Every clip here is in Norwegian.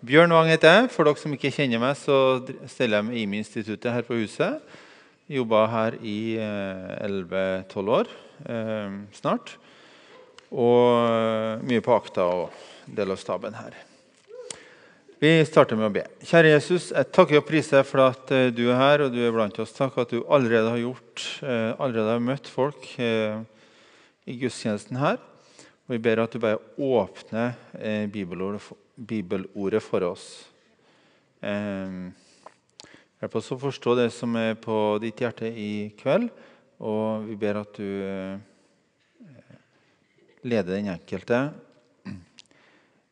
Bjørn Wang heter jeg. For dere som ikke kjenner meg, så steller jeg med IMI-instituttet her på huset. Jobba her i 11-12 år eh, snart. Og mye på akta og del av staben her. Vi starter med å be. Kjære Jesus, jeg takker og priser for at eh, du er her og du er blant oss. Takk at du allerede har gjort, eh, allerede har møtt folk eh, i gudstjenesten her. Og vi ber at du bare åpner eh, bibelordet, bibelordet, for oss. Hjelp oss å forstå det som er på ditt hjerte i kveld. Og vi ber at du eh, leder den enkelte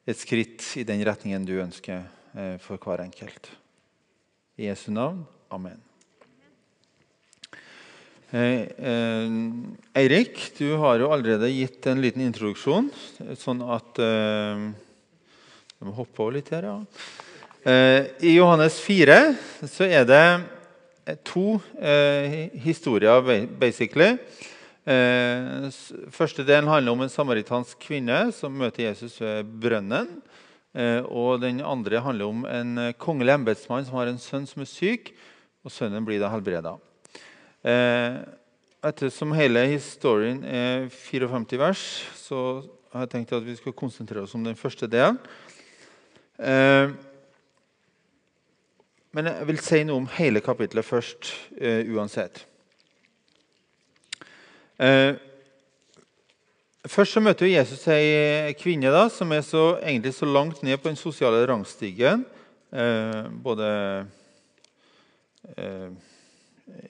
et skritt i den retningen du ønsker eh, for hver enkelt. I Jesu navn. Amen. Eh, Eirik, du har jo allerede gitt en liten introduksjon, sånn at Jeg må hoppe over litt her, ja. Eh, I Johannes 4 så er det to eh, historier, basically. Eh, første delen handler om en samaritansk kvinne som møter Jesus ved brønnen. Eh, og Den andre handler om en eh, kongelig embetsmann som har en sønn som er syk. og Sønnen blir da helbreda. Ettersom hele historien er 54 vers, så har jeg tenkt at vi skal konsentrere oss om den første delen. Men jeg vil si noe om hele kapittelet først, uansett. Eh, først så møter Jesus ei kvinne da, som er så, egentlig så langt ned på den sosiale rangstigen. Eh, både, eh,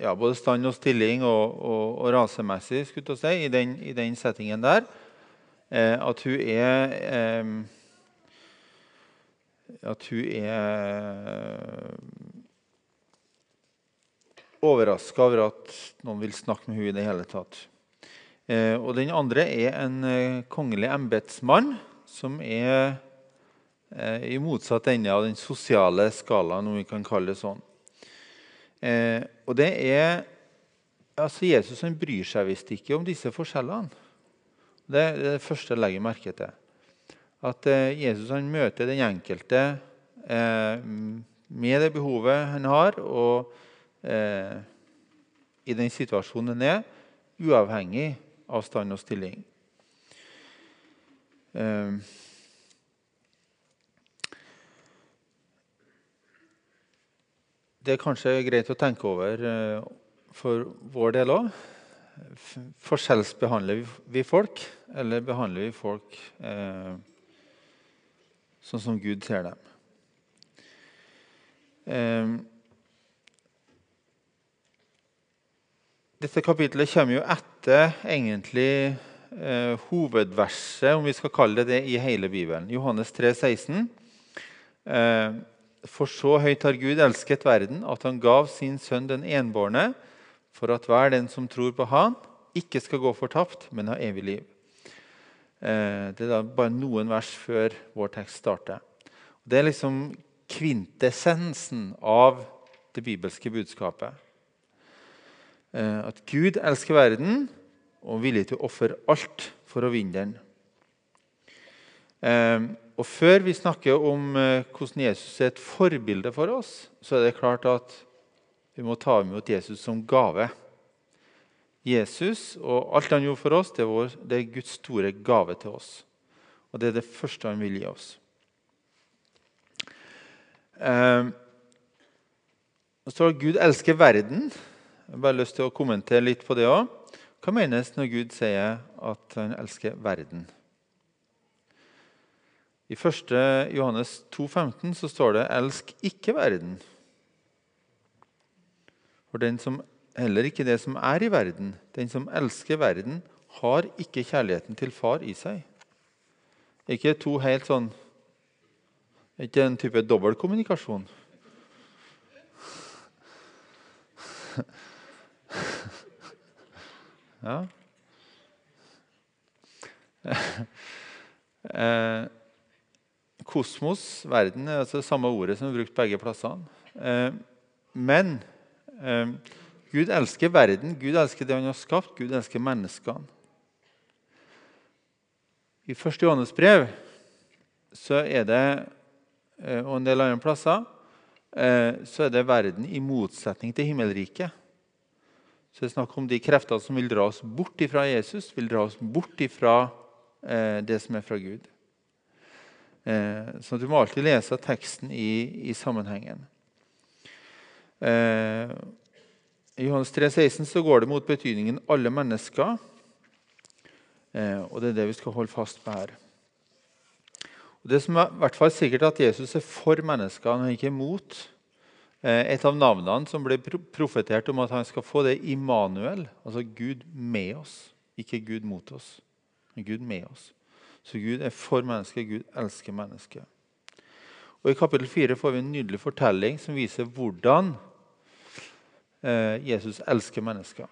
ja, både stand og stilling og, og, og rasemessig skulle si, i, den, i den settingen der. Eh, at hun er eh, At hun er overraska over at noen vil snakke med henne i det hele tatt. Eh, og den andre er en eh, kongelig embetsmann som er eh, i motsatt ende av den sosiale skalaen, om vi kan kalle det sånn. og det er altså Jesus han bryr seg visst ikke om disse forskjellene. Det er det første jeg legger merke til. At Jesus han møter den enkelte med det behovet han har, og i den situasjonen han er, uavhengig av stand og stilling. Eh, Det er kanskje greit å tenke over eh, for vår del òg. Forskjellsbehandler vi folk, eller behandler vi folk eh, sånn som Gud ser dem? Eh, Dette kapitlet kommer jo etter egentlig eh, hovedverset, om vi skal kalle det det, i hele Bibelen. Johannes 3, 16. Eh, For så høyt har Gud elsket verden, at han gav sin sønn den enbårne, for at hver den som tror på Han, ikke skal gå fortapt, men ha evig liv. Eh, det er da bare noen vers før vår tekst starter. Det er liksom kvintessensen av det bibelske budskapet. Eh, at Gud elsker verden og er villig til å ofre alt for å vinne den. Eh, og Før vi snakker om hvordan Jesus er et forbilde for oss, så er det klart at vi må ta imot Jesus som gave. Jesus og alt han gjorde for oss, det er, vår, det er Guds store gave til oss. Og det er det første han vil gi oss. Eh, så står det Gud elsker verden. Jeg har bare lyst til å kommentere litt på det òg. Hva menes når Gud sier at han elsker verden? I 1. Johannes 2,15 så står det 'elsk ikke verden'. For den som heller ikke det som er i verden, den som elsker verden, har ikke kjærligheten til far i seg. Ikke to helt sånn ikke en type dobbeltkommunikasjon? Ja. Eh, kosmos, verden, er altså samme ordet som er brukt begge plassene. Eh, men eh, Gud elsker verden, Gud elsker det han har skapt, Gud elsker menneskene. I 1. Johannes brev så er det eh, og en del andre plasser eh, så er det verden i motsetning til himmelriket. Så det er snakk om de kreftene som vil dra oss bort fra Jesus, vil dra oss bort fra eh, det som er fra Gud. Så du må alltid lese teksten i, i sammenhengen. I Johannes 3, 16 så går det mot betydningen 'alle mennesker'. Eh, og Det er det vi skal holde fast på her. Og det som er i hvert fall sikkert at Jesus er for mennesker, han er ikke imot. Eh, et av navnene som ble profetert om at han skal få det Immanuel, altså Gud med oss. Ikke Gud mot oss, men Gud med oss. Så Gud er for mennesket, Gud elsker mennesket. Og I kapittel 4 får vi en nydelig fortelling som viser hvordan Jesus elsker mennesker.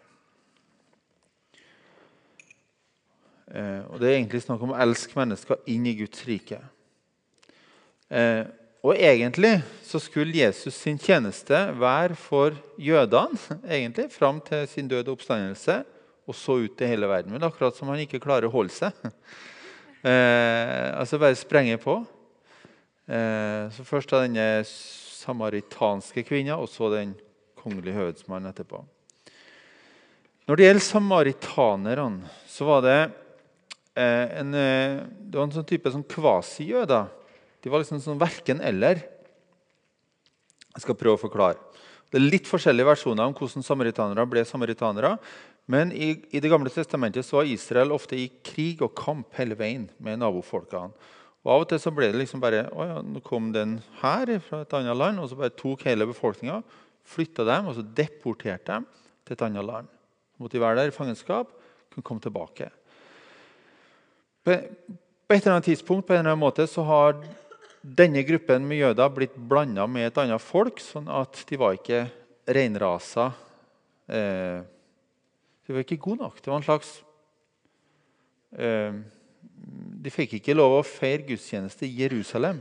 Eh, og Det er egentlig snakk om å elske mennesker inn i Guds rike. Eh, og Egentlig så skulle Jesus sin tjeneste være for jødene egentlig, fram til sin døde oppstandelse, og så ut til hele verden. Men akkurat som han ikke klarer å holde seg. Eh, altså bare sprenge på. Eh, så Først av denne samaritanske kvinna, og så den kongelige høvedsmann etterpå. Når det gjelder samaritanerne, så var det eh, en, eh, det var en sånn type sånn kvasijøder. De var liksom sånn verken-eller. Jeg skal prøve å forklare. Det er litt forskjellige versjoner om hvordan samaritanere ble samaritanere. Men i, i, Det gamle testamentet så var Israel ofte i krig og kamp hele veien med nabofolkene. Og Av og til så ble det liksom bare å ja, nå kom den her fra et annet land, og så bare tok hele befolkninga flytta dem og så deporterte dem til et annet land. Så måtte de være der i fangenskap, kunne komme tilbake. På et eller annet tidspunkt på en eller annen måte så har denne gruppen med jøder blitt blanda med et annet folk, sånn at de var ikke reinrasa. Eh, de var ikke gode nok. Det var en slags eh, De fikk ikke lov å feire gudstjeneste i Jerusalem.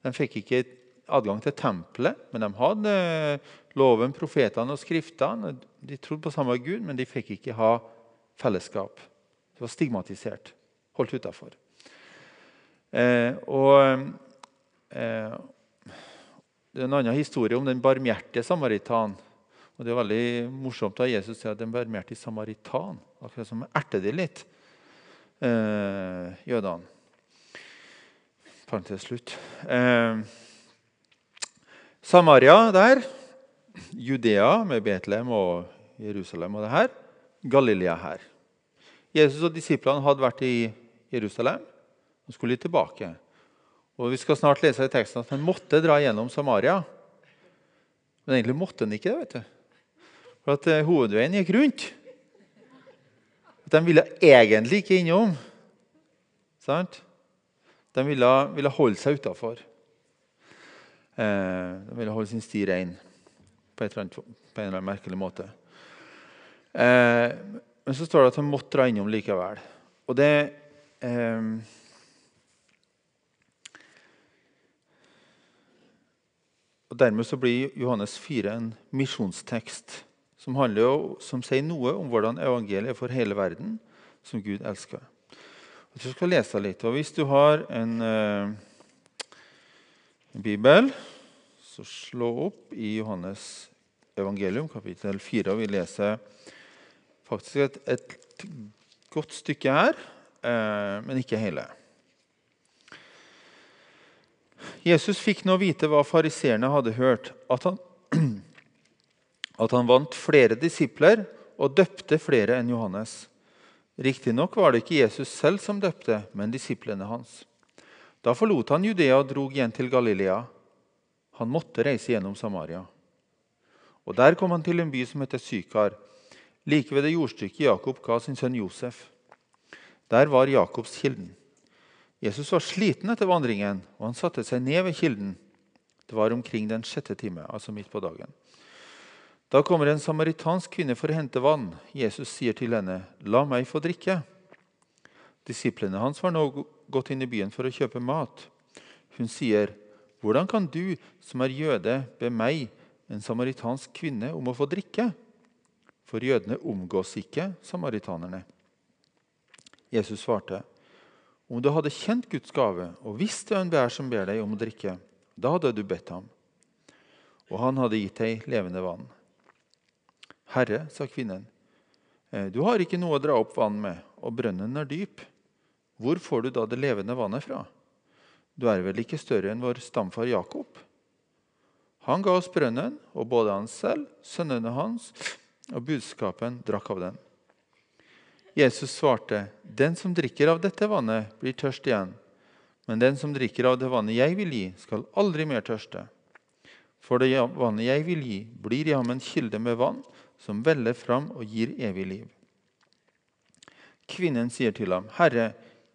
De fikk ikke adgang til tempelet, men de hadde eh, loven, profetene og skriftene. De trodde på samme Gud, men de fikk ikke ha fellesskap. De var stigmatisert, holdt utafor. Eh, eh, Det er en annen historie om den barmhjertige samaritan. Og Det er veldig morsomt da Jesus sier at den barmhjertige samaritan. Akkurat som erter de litt, eh, jødene. Parentes slutt. Eh, Samaria der. Judea med Betlehem og Jerusalem og det her. Galilea her. Jesus og disiplene hadde vært i Jerusalem og skulle tilbake. Og Vi skal snart lese i teksten at han måtte dra gjennom Samaria. Men egentlig måtte han ikke det. vet du. For at uh, Hovedveien gikk rundt. At De ville egentlig ikke innom. Sant? De ville, ville holde seg utafor. Eh, de ville holde sin sti rein på, på, en eller annen merkelig måte. Eh, men så står det at han måtte dra innom likevel. Og det eh, Og Dermed så blir Johannes 4 en misjonstekst som, handler, som sier noe om hvordan evangeliet er for hele verden, som Gud elsker. Jeg skal lese litt. og Hvis du har en en bibel, så slå opp i Johannes evangelium, kapittel 4. Og Vi leser faktisk et, et godt stykke her, eh, men ikke hele. Jesus fikk nå vite hva fariseerne hadde hørt, at han, at han vant flere disipler og døpte flere enn Johannes. Riktignok var det ikke Jesus selv som døpte, men disiplene hans. Da forlot han Judea og drog igjen til Galilea. Han måtte reise gjennom Samaria. Og Der kom han til en by som heter Sykar, like ved det jordstykket Jakob ga sin sønn Josef. Der var Jakobs kilden. Jesus var sliten etter vandringen, og han satte seg ned ved kilden. Det var omkring den sjette time, altså midt på dagen. Da kommer en samaritansk kvinne for å hente vann. Jesus sier til henne, 'La meg få drikke.' Disiplene hans var nå gått inn i byen for å kjøpe mat. Hun sier, 'Hvordan kan du, som er jøde, be meg, en samaritansk kvinne, om å få drikke?' For jødene omgås ikke samaritanerne. Jesus svarte, Om du hadde kjent Guds gave og visst hvem det er som ber deg om å drikke, da hadde du bedt ham, og han hadde gitt deg levende vann. Herre, sa kvinnen, «Eh, du har ikke noe å dra opp vann med, og brønnen er dyp. Hvor får du da det levende vannet fra? Du er vel ikke større enn vår stamfar Jakob? Han ga oss brønnen, og både han selv, sønnene hans og budskapen drakk av den. Jesus svarte, 'Den som drikker av dette vannet, blir tørst igjen.' 'Men den som drikker av det vannet jeg vil gi, skal aldri mer tørste.' 'For det vannet jeg vil gi, blir i ham en kilde med vann' som veller fram og gir evig liv. Kvinnen sier til ham, 'Herre,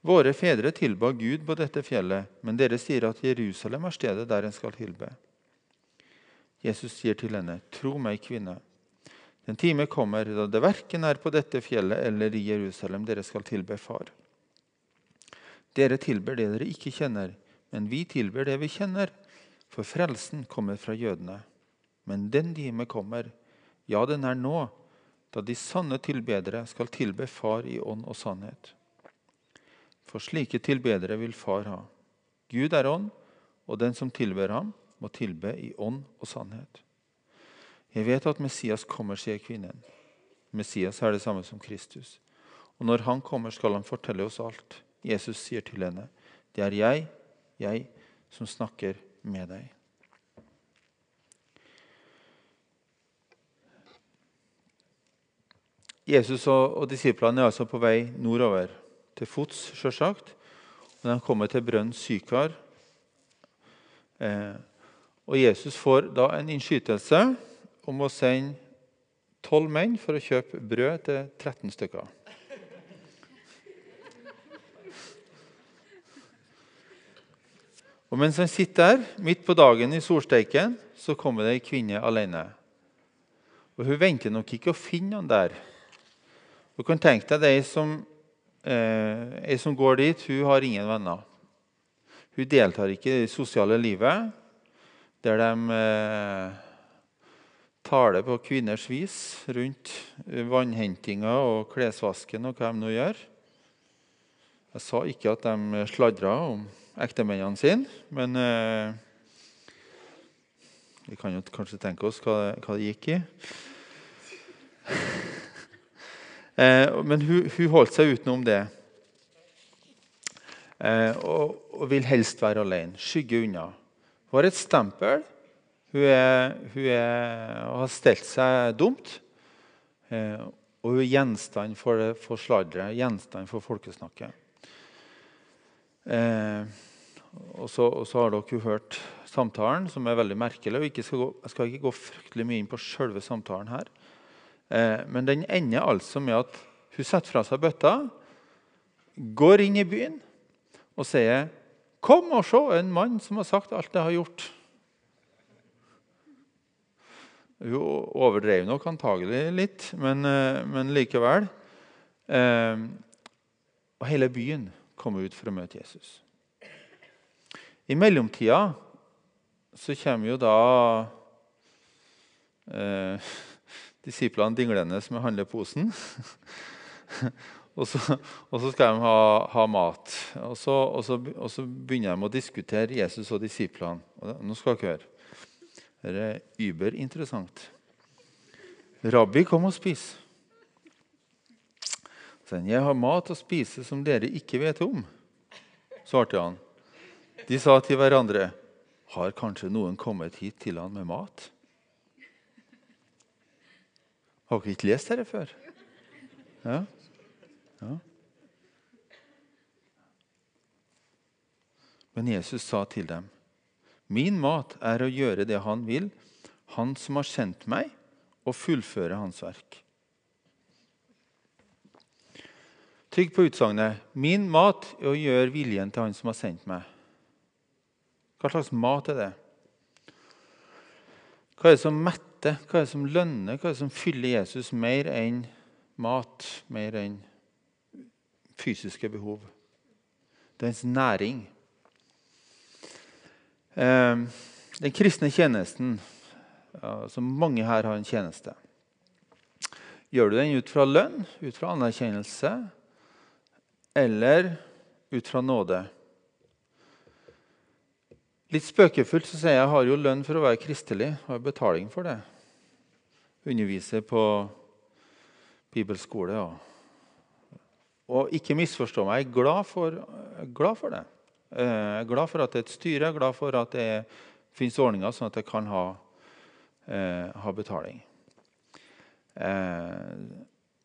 Våre fedre tilba Gud på dette fjellet, men dere sier at Jerusalem er stedet der en skal tilbe. Jesus sier til henne, 'Tro meg, kvinne. Den time kommer da det verken er på dette fjellet eller i Jerusalem dere skal tilbe Far.' Dere tilber det dere ikke kjenner, men vi tilber det vi kjenner, for frelsen kommer fra jødene. Men den time kommer, ja, den er nå, da de sanne tilbedere skal tilbe Far i ånd og sannhet. For slike tilbedere vil Far ha. Gud er ånd, og den som tilber ham, må tilbe i ånd og sannhet. Jeg vet at Messias kommer, sier kvinnen. Messias er det samme som Kristus. Og når han kommer, skal han fortelle oss alt. Jesus sier til henne, 'Det er jeg, jeg, som snakker med deg'. Jesus og disiplene er altså på vei nordover til fots, sjølsagt. Når de kommer til brønnen Sykar. Eh, og Jesus får da en innskytelse om å sende tolv menn for å kjøpe brød til 13 stykker. Og Mens han sitter der midt på dagen i solsteiken, så kommer det ei kvinne alene. Og Hun venter nok ikke å finne han der. Du kan tenke deg de som Eh, som går dit, hun har ingen venner. Hun deltar ikke i det sosiale livet, der de eh, taler på kvinners vis rundt vannhentinga og klesvasken og hva de nå gjør. Jeg sa ikke at de sladra om ektemennene sine, men eh, vi kan jo kanskje tenke oss hva hva det gikk i. Eh, men hun, hun, holdt seg utenom det. Eh, og, og, vil helst være alene. Skygge unna. Hun har et stempel. Hun, er, hun er, har stelt seg dumt. Eh, og hun er gjenstand for, for sladderet, gjenstand for folkesnakket. Eh, og, så, og, så, har dere hørt samtalen, som er veldig merkelig. og skal gå, Jeg skal ikke gå fryktelig mye inn på selve samtalen her. Eh, men den ender altså med at hun setter fra seg bøtta, går inn i byen og sier 'Kom og se en mann som har sagt alt jeg har gjort'. Hun overdrev nok antagelig litt, men, eh, men likevel. Eh, og hele byen kom ut for å møte Jesus. I mellomtida så kommer jo da disiplene dinglende med handleposen. og, så, og, så, skal de ha, ha mat. Og så, og, så, og så, begynner de å diskutere Jesus og disiplene. Nå skal dere høre. Dette er überinteressant. Rabbi, kom og spis. Så jeg har mat å spise som dere ikke vet om, svarte han. De sa til hverandre, har kanskje noen kommet hit til han med mat? Har dere ikke lest dette før? Ja? ja. Men Jesus sa til dem, 'Min mat er å gjøre det Han vil, Han som har sendt meg, og fullføre Hans verk.' Trygg på utsagnet 'Min mat er å gjøre viljen til Han som har sendt meg'. Hva slags mat er det? Hva er det som metter, hva er det som lønner, hva er det som fyller Jesus mer enn mat, mer enn fysiske behov? Det er ens næring. Eh, den kristne tjenesten som Mange her har en tjeneste. Gjør du den ut fra lønn, ut fra anerkjennelse, eller ut fra nåde? Litt spøkefullt så sier jeg jeg har jo lønn for å være kristelig. Har betaling for det. Underviser på bibelskole. Og, og ikke misforstå meg, jeg er glad for, glad for det. Eh, jeg er glad for at det er et styre, jeg er glad for at det finnes ordninger sånn at jeg kan ha, eh, ha betaling. Eh,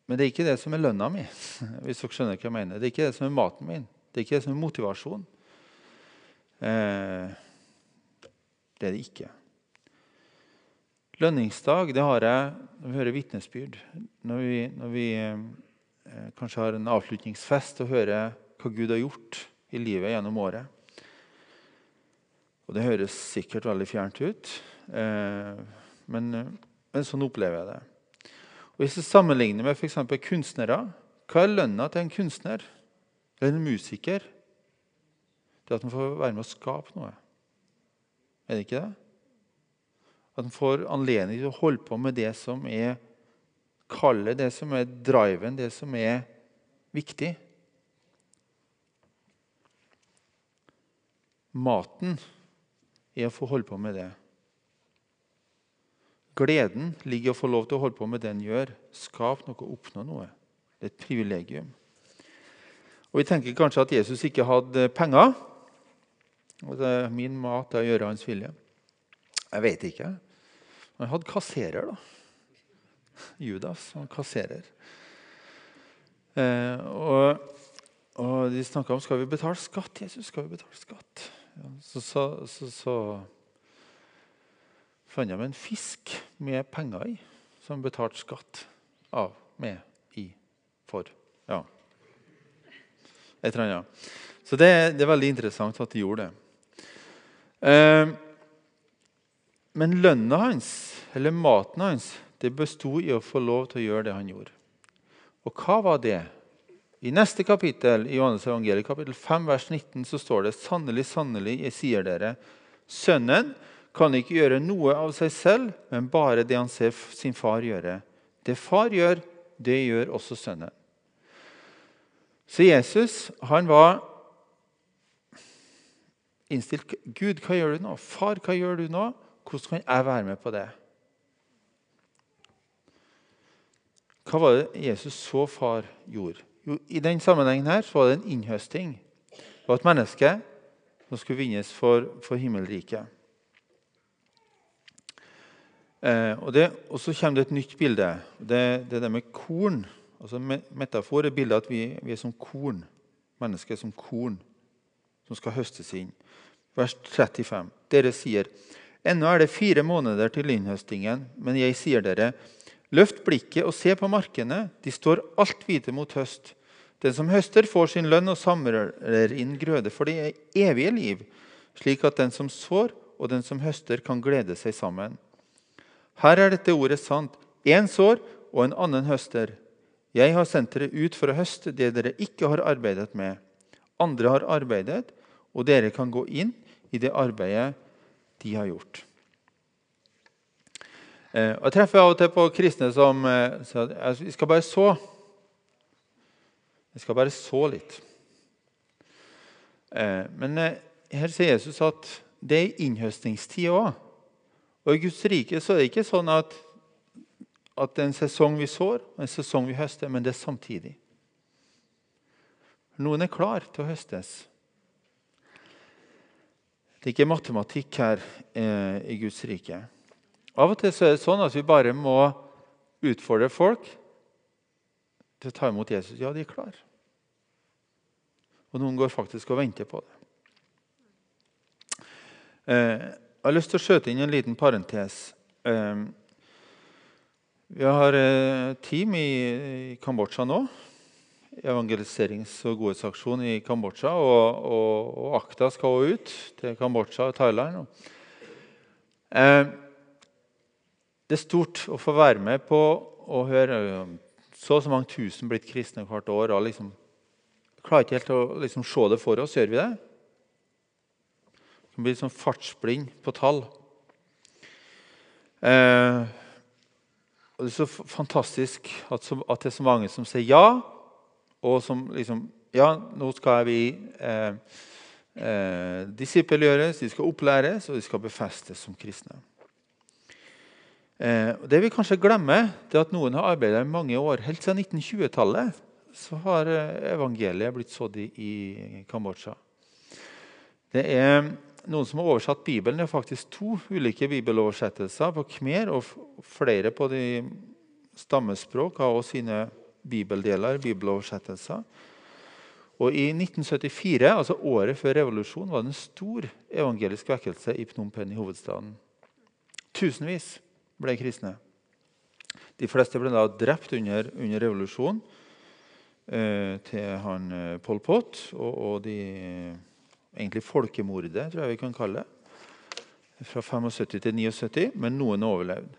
men det er ikke det som er lønna mi. hvis dere skjønner hva jeg mener. Det er ikke det som er maten min. Det er ikke det som er motivasjon. Eh, det er det ikke. Lønningsdag det har jeg når vi hører vitnesbyrd. Når vi, når vi eh, kanskje har en avslutningsfest og hører hva Gud har gjort i livet gjennom året. Og Det høres sikkert veldig fjernt ut, eh, men, men, sånn opplever jeg det. Og Hvis jeg sammenligner med f.eks. kunstnere Hva er lønna til en kunstner eller en musiker? Det er at man får være med å skape noe. Er det ikke det? At en får anledning til å holde på med det som er kallet, det som er driven, det som er viktig. Maten er å få holde på med det. Gleden ligger i å få lov til å holde på med det en gjør. Skap noe, oppnå noe. Det er et privilegium. Og Vi tenker kanskje at Jesus ikke hadde penger. Og det er min mat er å gjøre hans vilje. Jeg vet ikke. Han hadde kasserer, da. Judas han kasserer. Eh, og, og, de snakka om skal vi betale skatt. Jesus, skal vi betale skatt? Ja, så, så, så, så fant de en fisk med penger i, som betalte skatt av, med, i, for. Ja. Et eller annet. Så det, det er veldig interessant at de gjorde det. Eh, men lønna hans, eller maten hans, det besto i å få lov til å gjøre det han gjorde. Og hva var det? I neste kapittel, i Johannes evangeliet, kapittel 5, vers 19, så står det sannelig, sannelig, jeg sier dere, sønnen kan ikke gjøre noe av seg selv, men bare det han ser sin far gjøre. Det far gjør, det gjør også sønnen. Så Jesus han var innstilt Gud, hva gjør du nå? Far, hva gjør du nå? Hvordan kan jeg være med på det? Hva var det Jesus så far gjorde? Jo, I den sammenhengen her så var det en innhøsting. Det var et menneske som skulle vinnes for, for himmelriket. Eh, og, det, og, så kommer det et nytt bilde. Det, er det med korn. Altså Metafor er bildet at vi, vi er som korn. Mennesker som korn som skal høstes inn. Vers 35. Dere sier, ennå er det fire måneder til innhøstingen, men jeg sier dere, løft blikket og se på markene. De står alt hvite mot høst. Den som høster, får sin lønn og samler inn grøde for det evige liv, slik at den som sår og den som høster, kan glede seg sammen. Her er dette ordet sant. Én sår og en annen høster. Jeg har sendt dere ut for å høste det dere ikke har arbeidet med. Andre har arbeidet, og dere kan gå inn i det arbeidet de har gjort. Eh, Jeg treffer av og til på kristne som eh, sier at vi skal bare så. Vi skal bare så litt. Eh, men her sier Jesus at det er innhøstningstid òg. Og I Guds rike så er det ikke sånn at, at det er en sesong vi sår og en sesong vi høster, men det er samtidig. Noen er klar til å høstes. Det er ikke matematikk her eh, i Guds rike. Av og til er det sånn at vi bare må utfordre folk til å ta imot Jesus. Ja, de er klar. Og noen går faktisk og venter på det. Eh, jeg har lyst til å skjøte inn en liten parentes. Eh, vi har et team i, i Kambodsja nå. Evangeliserings- og godhetsaksjon i Kambodsja. Og, og, og, Akta skal også ut til Kambodsja og Thailand. Eh, det er stort å få være med på å høre så og så mange tusen blitt kristne hvert år. og liksom, klarer ikke helt å liksom, se det for oss. Gjør vi det? Vi blir sånn fartsblind på tall. Eh, og Det er så fantastisk at, så, at, det er så mange som sier ja, og som liksom Ja, nå skal vi eh, eh, disippelgjøres, de skal opplæres, og de skal befestes som kristne. Eh, det vi kanskje glemmer, det er at noen har arbeidet i mange år. Helt siden 1920-tallet så har eh, evangeliet blitt sådd i, Kambodsja. Det er noen som har oversatt Bibelen. Det er faktisk to ulike bibeloversettelser på khmer, og flere på de stammespråk har også sine bibeldeler, bibeloversettelser. Og I 1974, altså året før revolusjonen, var det en stor evangelisk vekkelse i Phnom Penh, i hovedstaden. Tusenvis ble kristne. De fleste ble da drept under, under revolusjonen eh, til han eh, Pol Pot og, og de egentlig folkemordet, tror jeg vi kan kalle det. Fra 75 til 79, men noen overlevde.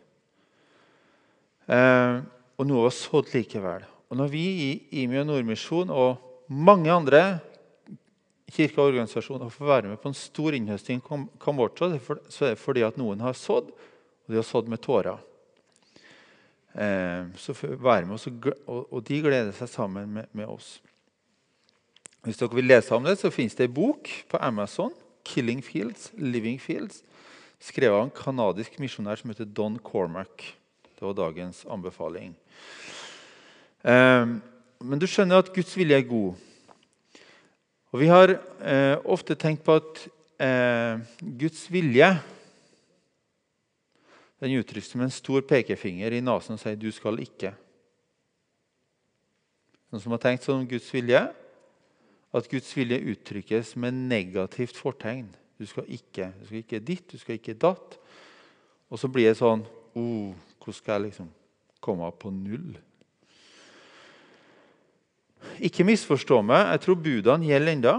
Eh, og noe var sådd likevel. Og når vi i IMI og Nordmisjon og mange andre kirker og organisasjoner får være med på en stor innhøsting i Kambodsja, så er det fordi at noen har sådd, og de har sådd med tårer. Eh, så være med oss, og, de gleder seg sammen med, oss. Hvis dere vil lese om det, så finnes det en bok på Amazon. 'Killing Fields', 'Living Fields', skrevet av en kanadisk misjonær som heter Don Cormack. Det var dagens anbefaling. Um, men du skjønner at Guds vilje er god. Og Vi har eh, ofte tenkt på at eh, Guds vilje den uttrykkes som en stor pekefinger i nesen og sier 'du skal ikke'. Noen som har tenkt sånn om Guds vilje? at Guds vilje uttrykkes med negativt fortegn. Du skal ikke du skal ikke ditt, du skal ikke datt. Og så blir det sånn oh, Hvordan skal jeg liksom komme på null? Ikke misforstå meg. Jeg tror budene gjelder enda,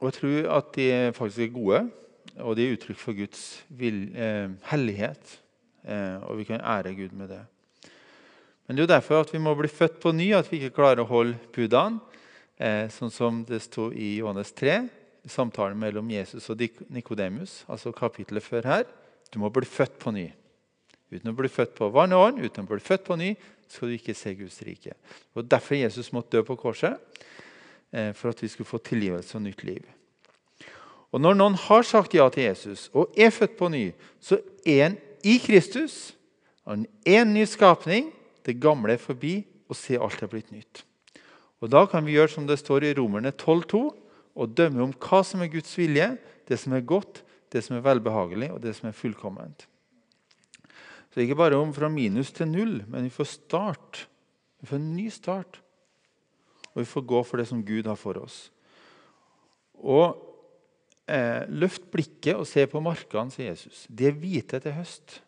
Og jeg tror at de faktisk er gode, og de er uttrykk for Guds vil, eh, hellighet. Eh, og vi kan ære Gud med det. Men det er jo derfor at vi må bli født på ny, at vi ikke klarer å holde budene. Eh, sånn som det sto i Johannes 3, samtalen mellom Jesus og Nikodemus. Altså kapittelet før her. Du må bli født på ny. Uten å bli født på vann og ånd, uten å bli født på ny, skal du ikke se Guds rike. Og Derfor Jesus måtte dø på korset, eh, for at vi skulle få tilgivelse og nytt liv. Og Når noen har sagt ja til Jesus og er født på ny, så er en i Kristus. Han er en ny skapning. Det gamle er forbi, og se alt er blitt nytt. Og Da kan vi gjøre som det står i Romerne 12,2, og dømme om hva som er Guds vilje, det som er godt, det som er velbehagelig, og det som er fullkomment. Så det er ikke bare om fra minus til null, men vi får start. Vi får en ny start. Og vi får gå for det som Gud har for oss. Og eh, Løft blikket og se på markene, sier Jesus. De er hvite til høst.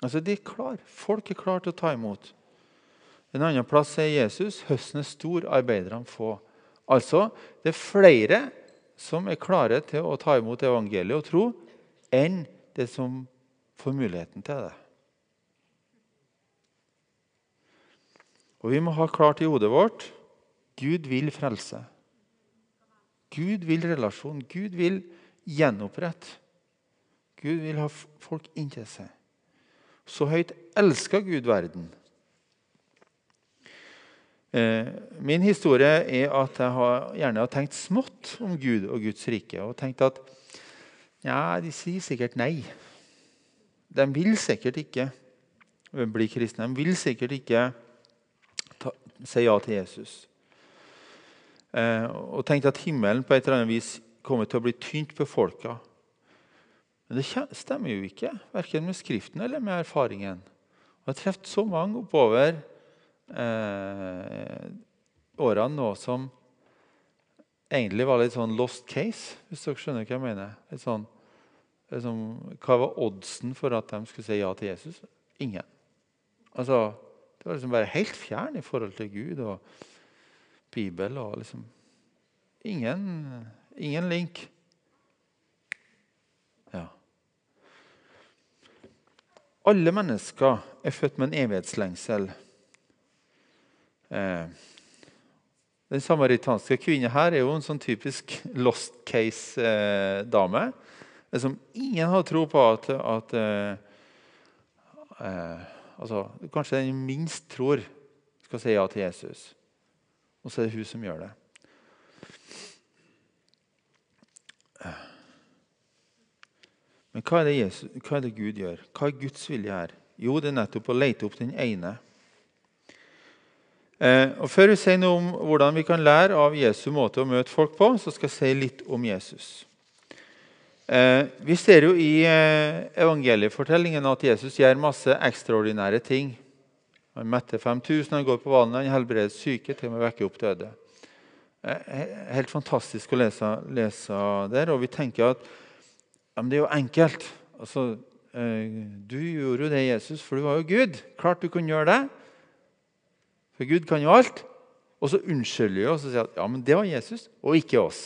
Altså, De er klar. Folk er klare til å ta imot. En annen plass sier Jesus høsten er stor, arbeiderne få. Altså, det er flere som er klare til å ta imot evangeliet og tro, enn det som får muligheten til det. Og Vi må ha klart i hodet vårt Gud vil frelse. Gud vil relasjon. Gud vil gjenopprette. Gud vil ha folk inntil seg. Så høyt elsker Gud verden Eh, min historie er at jeg har, gjerne har tenkt smått om Gud og Guds rike. Og tenkt at ja, de sier sikkert nei. De vil sikkert ikke bli kristne. De vil sikkert ikke ta, si ja til Jesus. Eh, og tenkte at himmelen på et eller annet vis kommer til å bli tynt på folka. Men det stemmer jo ikke, verken med Skriften eller med erfaringen. Jeg har truffet så mange oppover eh, årene nå som egentlig var litt sånn lost case, hvis dere skjønner hva jeg mener. Litt sånn, liksom, hva var oddsen for at de skulle si ja til Jesus? Ingen. Altså, det var liksom bare helt fjern i forhold til Gud. og Bibel og liksom Ingen, ingen link. Ja. Alle mennesker er født med en evighetslengsel. Eh, den samaritanske kvinnen her er jo en sånn typisk lost case-dame. Eh, som ingen har tro på at, at eh, eh, altså, Kanskje den minst tror skal si ja til Jesus. Og så er det hun som gjør det. Men hva er, Jesus, hva er det Gud gjør? Hva er Guds vilje her? Jo, det er nettopp å lete opp den ene. Eh, og Før vi sier noe om hvordan vi kan lære av Jesu måte å møte folk på, så skal jeg si litt om Jesus. Eh, vi ser jo i eh, evangeliefortellingen at Jesus gjør masse ekstraordinære ting. Han metter 5000, han går på vannet, han helbreder syke, til og med vekker opp døde. Eh, helt fantastisk å lese, lese der. Og vi tenker at ja, det er jo enkelt. Altså, du gjorde jo det, Jesus, for du var jo Gud. Klart du kunne gjøre det. For Gud kan jo alt. Og så unnskylder vi oss og sier at ja, men det var Jesus, og ikke oss.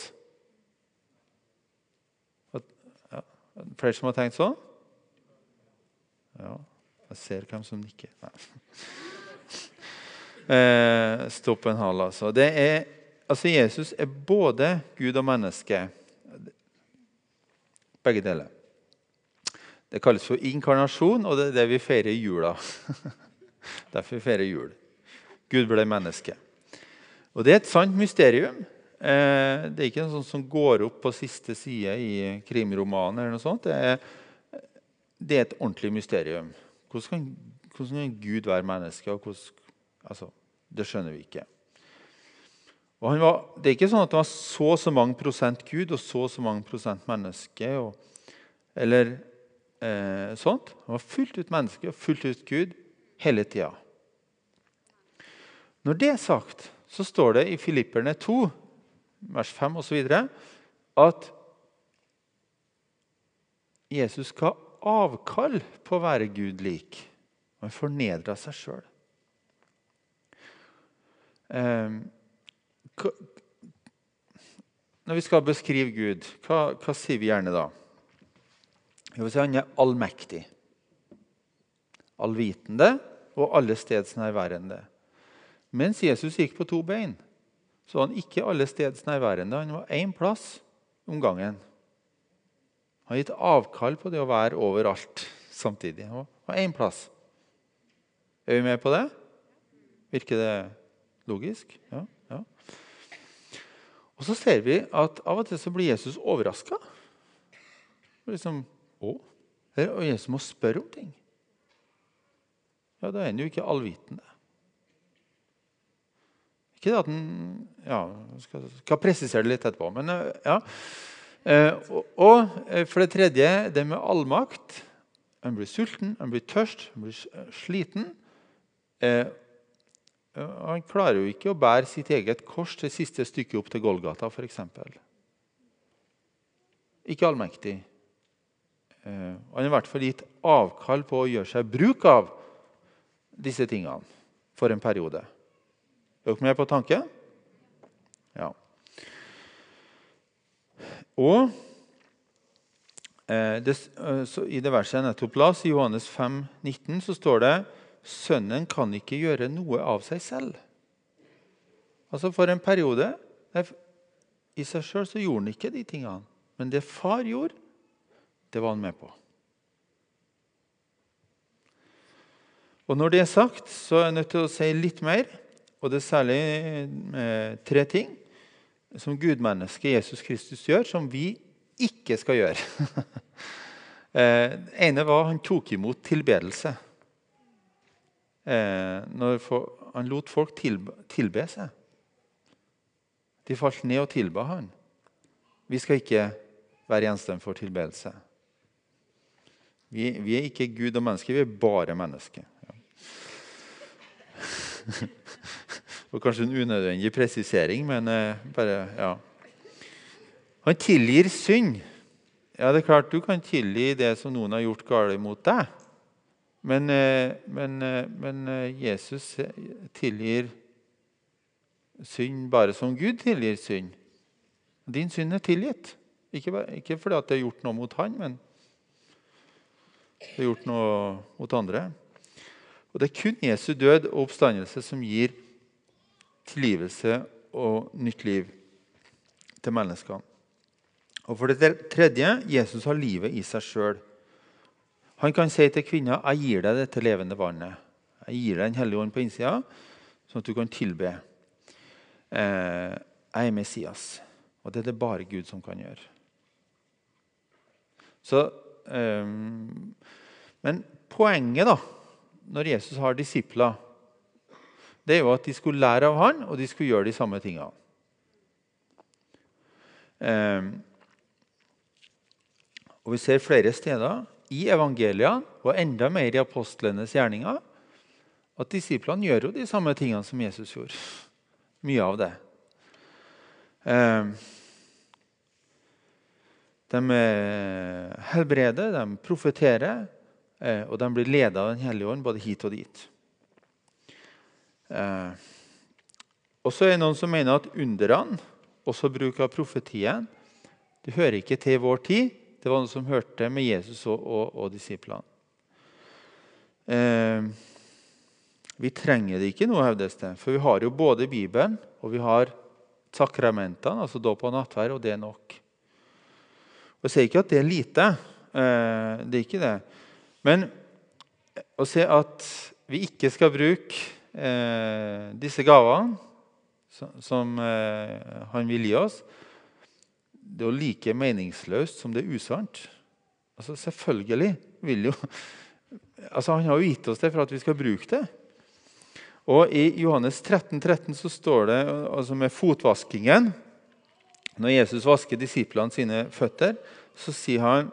Flere som har tenkt sånn? Ja, jeg ser hvem som nikker. Eh, stopp en hal, altså. Det er, altså. Jesus er både Gud og menneske. Begge deler. Det kalles for inkarnasjon, og det er det vi feirer i jula. Derfor vi feirer jul. Gud ble menneske. Og Det er et sant mysterium. Eh, det er ikke noe sånt som går opp på siste side i krimromanen. eller noe sånt. Det er, det er, et ordentlig mysterium. Hvordan kan, hvordan kan Gud være menneske? Hvordan, altså, det skjønner vi ikke. Var, det er ikke sånn at han var så og så mange prosent Gud og så og så mange prosent menneske. Og, eller eh, sånt. Han var fullt ut menneske og fullt ut Gud hele tida. Når det er sagt, så står det i Filipperne 2 vers 5 osv. at Jesus skal avkall på å være Gud lik. Han fornedra seg sjøl. Eh, når vi skal beskrive Gud, hva, hva sier vi gjerne da? Jo, si Han er allmektig, allvitende og allestedsnærværende. Mens Jesus gikk på to bein, så var han ikke alle steds nærværende. Han var én plass om gangen. Han har gitt avkall på det å være overalt samtidig. Han var én plass. Er vi med på det? Virker det logisk? Ja. ja. Og så ser vi at av og til så blir Jesus overraska. Liksom? Og Jesus må spørre om ting. Ja, Da er han jo ikke allvitende. Ikke at den ja, skal, skal presisere det litt etterpå. Men eh, ja. Eh, og, og, eh, for det tredje, det med allmakt. Han blir sulten, han blir tørst, han blir sliten. Eh, han klarer jo ikke å bære sitt eget kors til siste stykke opp til Golgata, f.eks. Ikke allmektig. Eh, han har i hvert fall gitt avkall på å gjøre seg bruk av disse tingene for en periode. Er dere med på tanken? Ja. Og eh, det, eh, I det verset jeg nettopp las, i Johannes 5, 19, så står det Sønnen kan ikke gjøre noe av seg selv. Altså For en periode i seg sjøl så gjorde han ikke de tingene. Men det far gjorde, det var han med på. Og Når det er sagt, så er jeg nødt til å si litt mer. Og det er særlig eh, tre ting som gudmennesket Jesus Kristus gjør, som vi ikke skal gjøre. eh, ene var han tok imot tilbedelse. Eh, han lot folk tilbe, tilbe seg. De falt ned og tilba han. Vi skal ikke være gjenstand for tilbedelse. Vi, vi, er ikke Gud og menneske, vi er bare mennesker. Og kanskje en unødvendig presisering, men eh, bare Ja. Han tilgir synd. Ja, det er klart Du kan tilgi det som noen har gjort galt mot deg. Men, eh, men, eh, men, Jesus tilgir synd bare som Gud tilgir synd. Din synd er tilgitt. Ikke, ikke fordi det er gjort noe mot han, men det er gjort noe mot andre. Og Det er kun Jesu død og oppstandelse som gir tilgivelse og nytt liv til menneskene. Og For det tredje Jesus har livet i seg sjøl. Han kan si til kvinna jeg gir deg dette levende vannet. Jeg gir deg Den hellige ånd på innsida, sånn at du kan tilbe. Eh, jeg er Messias. Og det er det bare Gud som kan gjøre. Så, eh, men poenget da, når Jesus har disipler, det er jo at de skulle lære av han, og de skulle gjøre de samme tingene. Um, og Vi ser flere steder i evangeliene og enda mer i apostlenes gjerninger at disiplene gjør jo de samme tingene som Jesus gjorde. Mye av det. Um, de helbreder, de profeterer, og de blir ledet av Den hellige ånd både hit og dit. Eh, og så er det noen som mener at underne, også bruk av profetien, det hører ikke til vår tid. Det var noe som hørte med Jesus og, og, og disiplene. Eh, vi trenger det ikke nå, hevdes det. For vi har jo både Bibelen og vi har sakramentene, altså dåp og nattverd, og det er nok. Og Jeg sier ikke at det er lite. Eh, det er ikke det. Men å se at vi ikke skal bruke eh, disse gavene som eh, han vil gi oss, det er jo like meningsløst som det er usant. Altså, selvfølgelig vil jo altså, Han har jo gitt oss det for at vi skal bruke det. Og I Johannes 13, 13 så står det altså med fotvaskingen når Jesus vasker disiplene sine føtter, så sier han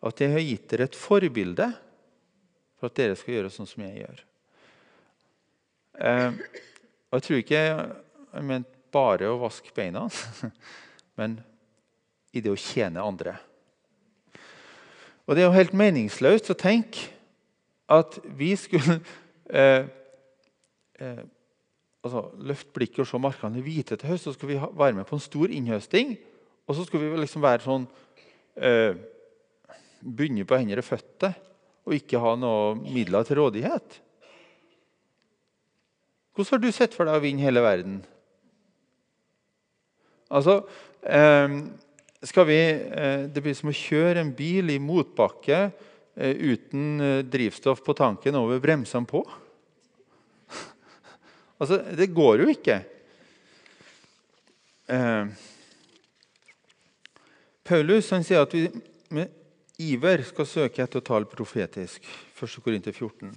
at 'jeg har gitt dere et forbilde for at dere skal gjøre sånn som jeg gjør'. Eh, og Jeg tror ikke jeg mente bare å vaske beina, men i det å tjene andre. Og Det er jo helt meningsløst å tenke at vi skulle eh, eh, altså, løfte blikket og se markene hvite til høst, så skal vi være med på en stor innhøsting. Og så skal vi liksom være sånn eh, Bunde på hender og føtter og ikke ha noe midler til rådighet. Hvordan har du sett for deg å vinne hele verden? Altså eh, skal vi, eh, Det blir som å kjøre en bil i motbakke eh, uten eh, drivstoff på tanken over bremsene på. Altså, det går jo ikke. Eh, Paulus sier at vi iver skal søke etter å tale profetisk. 1. Korinter 14.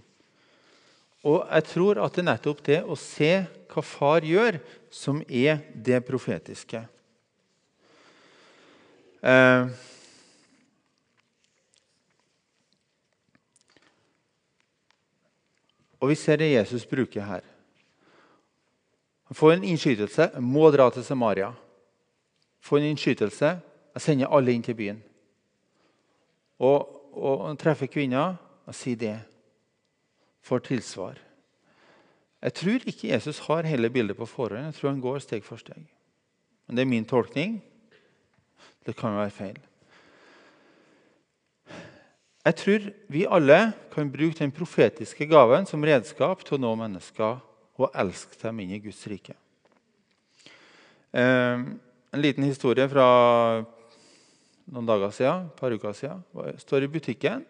Og jeg tror at det er nettopp det å se hva far gjør, som er det profetiske. Eh, og vi ser det Jesus bruker her. Han får en innskytelse. Må dra til Samaria. Får en innskytelse. Jeg sender alle inn til byen. Og, og treffer kvinner og sier det. Får tilsvar. Jeg tror ikke Jesus har hele bildet på forhånd. Jeg tror han går steg for steg. Men Det er min tolkning. Det kan være feil. Jeg tror vi alle kan bruke den profetiske gaven som redskap til å nå mennesker og elske dem inn i Guds rike. Eh, en liten historie fra noen dager siden, et par uker siden. Jeg står i butikken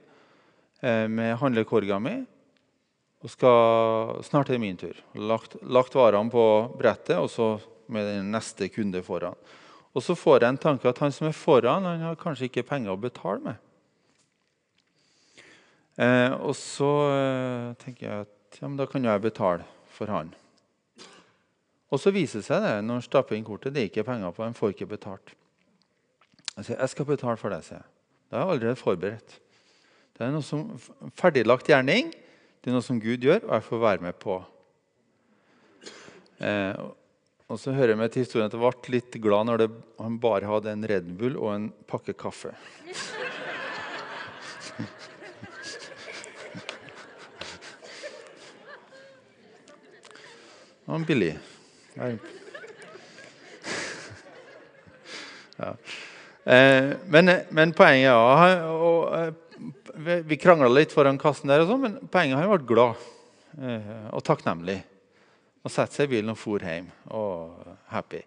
eh, med handlekorga mi og skal snart er min tur. Lagt, lagt varene på brettet og så med den neste kunde foran. Og så får jeg en tanke at han som er foran, han har kanskje ikke penger å betale med. Eh, og så eh, tenker jeg at ja, da kan jeg betale for han. Og så viser det seg det når han stapper inn kortet, det er ikke penger på, han får ikke betalt. Jeg sier jeg skal betale for deg', sier jeg. Da er jeg allerede forberedt. Det er noe som ferdiglagt gjerning. Det er noe som Gud gjør, og jeg får være med på. Eh, og så hører jeg med til historien at jeg ble litt glad når det, han bare hadde en Red Bull og en pakke kaffe. Det var billig. Men, men, poenget og, og, Vi krangla litt foran kassen, der, og sånn, men poenget har vært glad eh, og takknemlig. Og satte seg i bilen og for hjem. Og happy.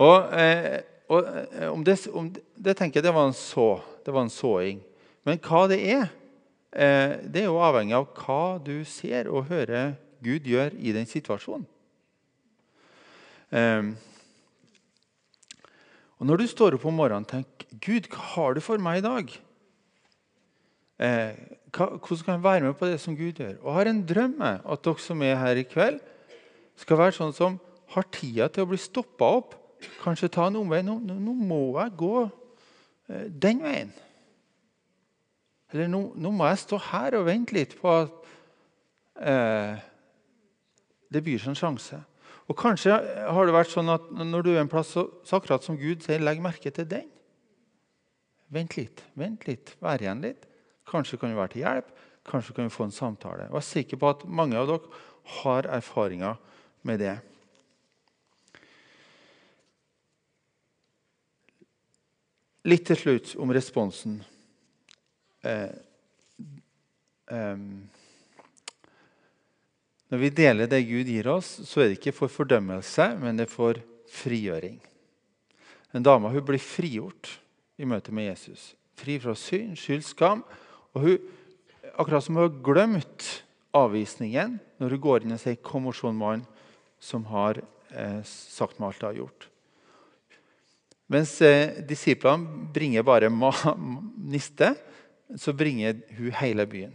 Og, eh, og eh, om, det, om det, tenker jeg det var en så. Det var en såing. Men hva det er, eh, det er jo avhengig av hva du ser og hører Gud gjør i den situasjonen. Og Når du står opp om morgenen tenk Gud, hva har du for meg i dag? Eh, hva, hvordan kan jeg være med på det som Gud gjør? Og har en drøm at dere som er her i kveld, skal være sånn som har tida til å bli stoppa opp. Kanskje ta en omvei. Nå, nå må jeg gå eh, den veien. Eller nå, nå, må jeg stå her og vente litt på at eh, det byr seg en sjanse. Og Kanskje har det vært sånn at når du er en plass, så, så akkurat som Gud sier, legg merke til den. Vent litt, vent litt, vær igjen litt. Kanskje kan du være til hjelp, kanskje kan vi få en samtale. Og Jeg er sikker på at mange av dere har erfaringer med det. Litt til slutt om responsen. Eh, eh, når vi deler det Gud gir oss, så er det ikke for fordømmelse, men det er for frigjøring. En dame hun blir frigjort i møte med Jesus. Fri fra synd, skyld, skam. Og hun, akkurat som hun har glemt avvisningen når hun går inn og sier 'Kom og se en mann som har eh, sagt meg alt jeg har gjort'. Mens eh, disiplene bringer bare niste, så bringer hun hele byen.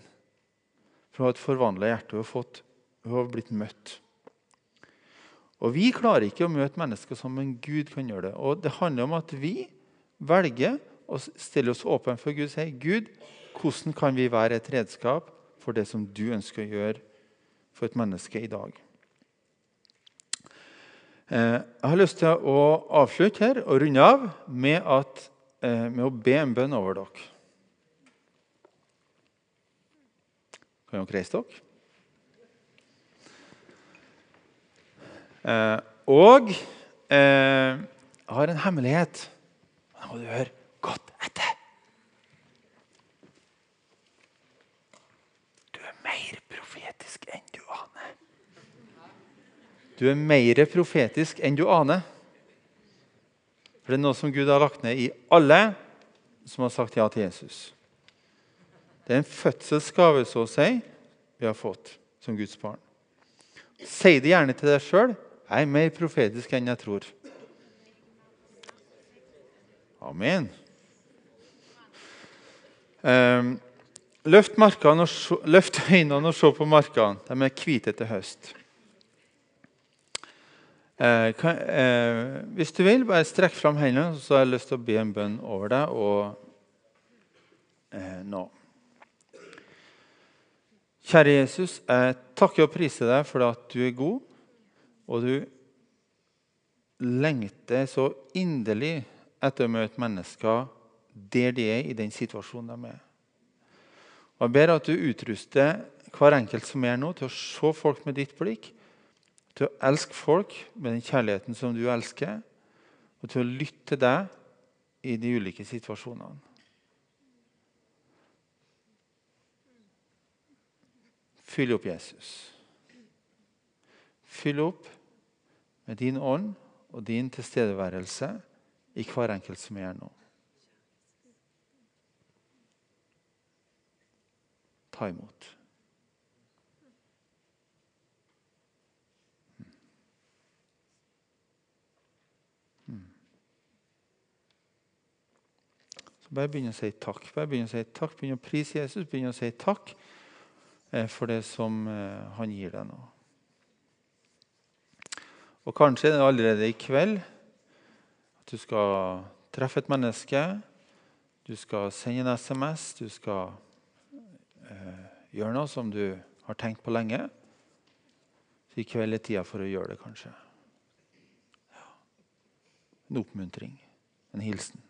For hun har et forvandla hjerte. Hun har fått hun har blitt møtt. Og Vi klarer ikke å møte mennesker som en Gud kan gjøre det. Og Det handler om at vi velger å stille oss åpne for Gud og si Gud, hvordan kan vi være et redskap for det som du ønsker å gjøre for et menneske i dag? Eh, jeg har lyst til å avslutte her og runde av med, at, eh, med å be en bønn over dere. Kan dere reise dere? Og eh, har en hemmelighet. Nå må du høre godt etter. Du er mer profetisk enn du aner. Du er mer profetisk enn du aner. For det er noe som Gud har lagt ned i alle som har sagt ja til Jesus. Det er en fødselsgave så å si, vi har fått som Guds barn. Si det gjerne til deg sjøl. Jeg er mer profetisk enn jeg tror. Amen. Um, løft, se, løft, øynene og se på markene. De er hvite til høst. Uh, kan, uh, hvis du vil, bare strekk fram hendene, så har jeg lyst til å be en bønn over deg og uh, nå. Kjære Jesus, jeg takker og priser deg for at du er god og du lengter så inderlig etter å møte mennesker der de er, i den situasjonen de er. Og Jeg ber at du utruster hver enkelt som er nå, til å se folk med ditt blikk, til å elske folk med den kjærligheten som du elsker, og til å lytte til deg i de ulike situasjonene. Fyll opp Jesus. Fyll opp med din ånd og din tilstedeværelse i hver enkelt som er her nå. Ta imot. Bare begynn å si takk. Bare begynn å si takk, begynn å prise Jesus, begynn å si takk eh, for det som eh, han gir deg nå. Og kanskje er det allerede i kveld at du skal treffe et menneske. Du skal sende en SMS, du skal eh, gjøre noe som du har tenkt på lenge. Så i kveld er tida for å gjøre det, kanskje. Ja. En oppmuntring, en hilsen.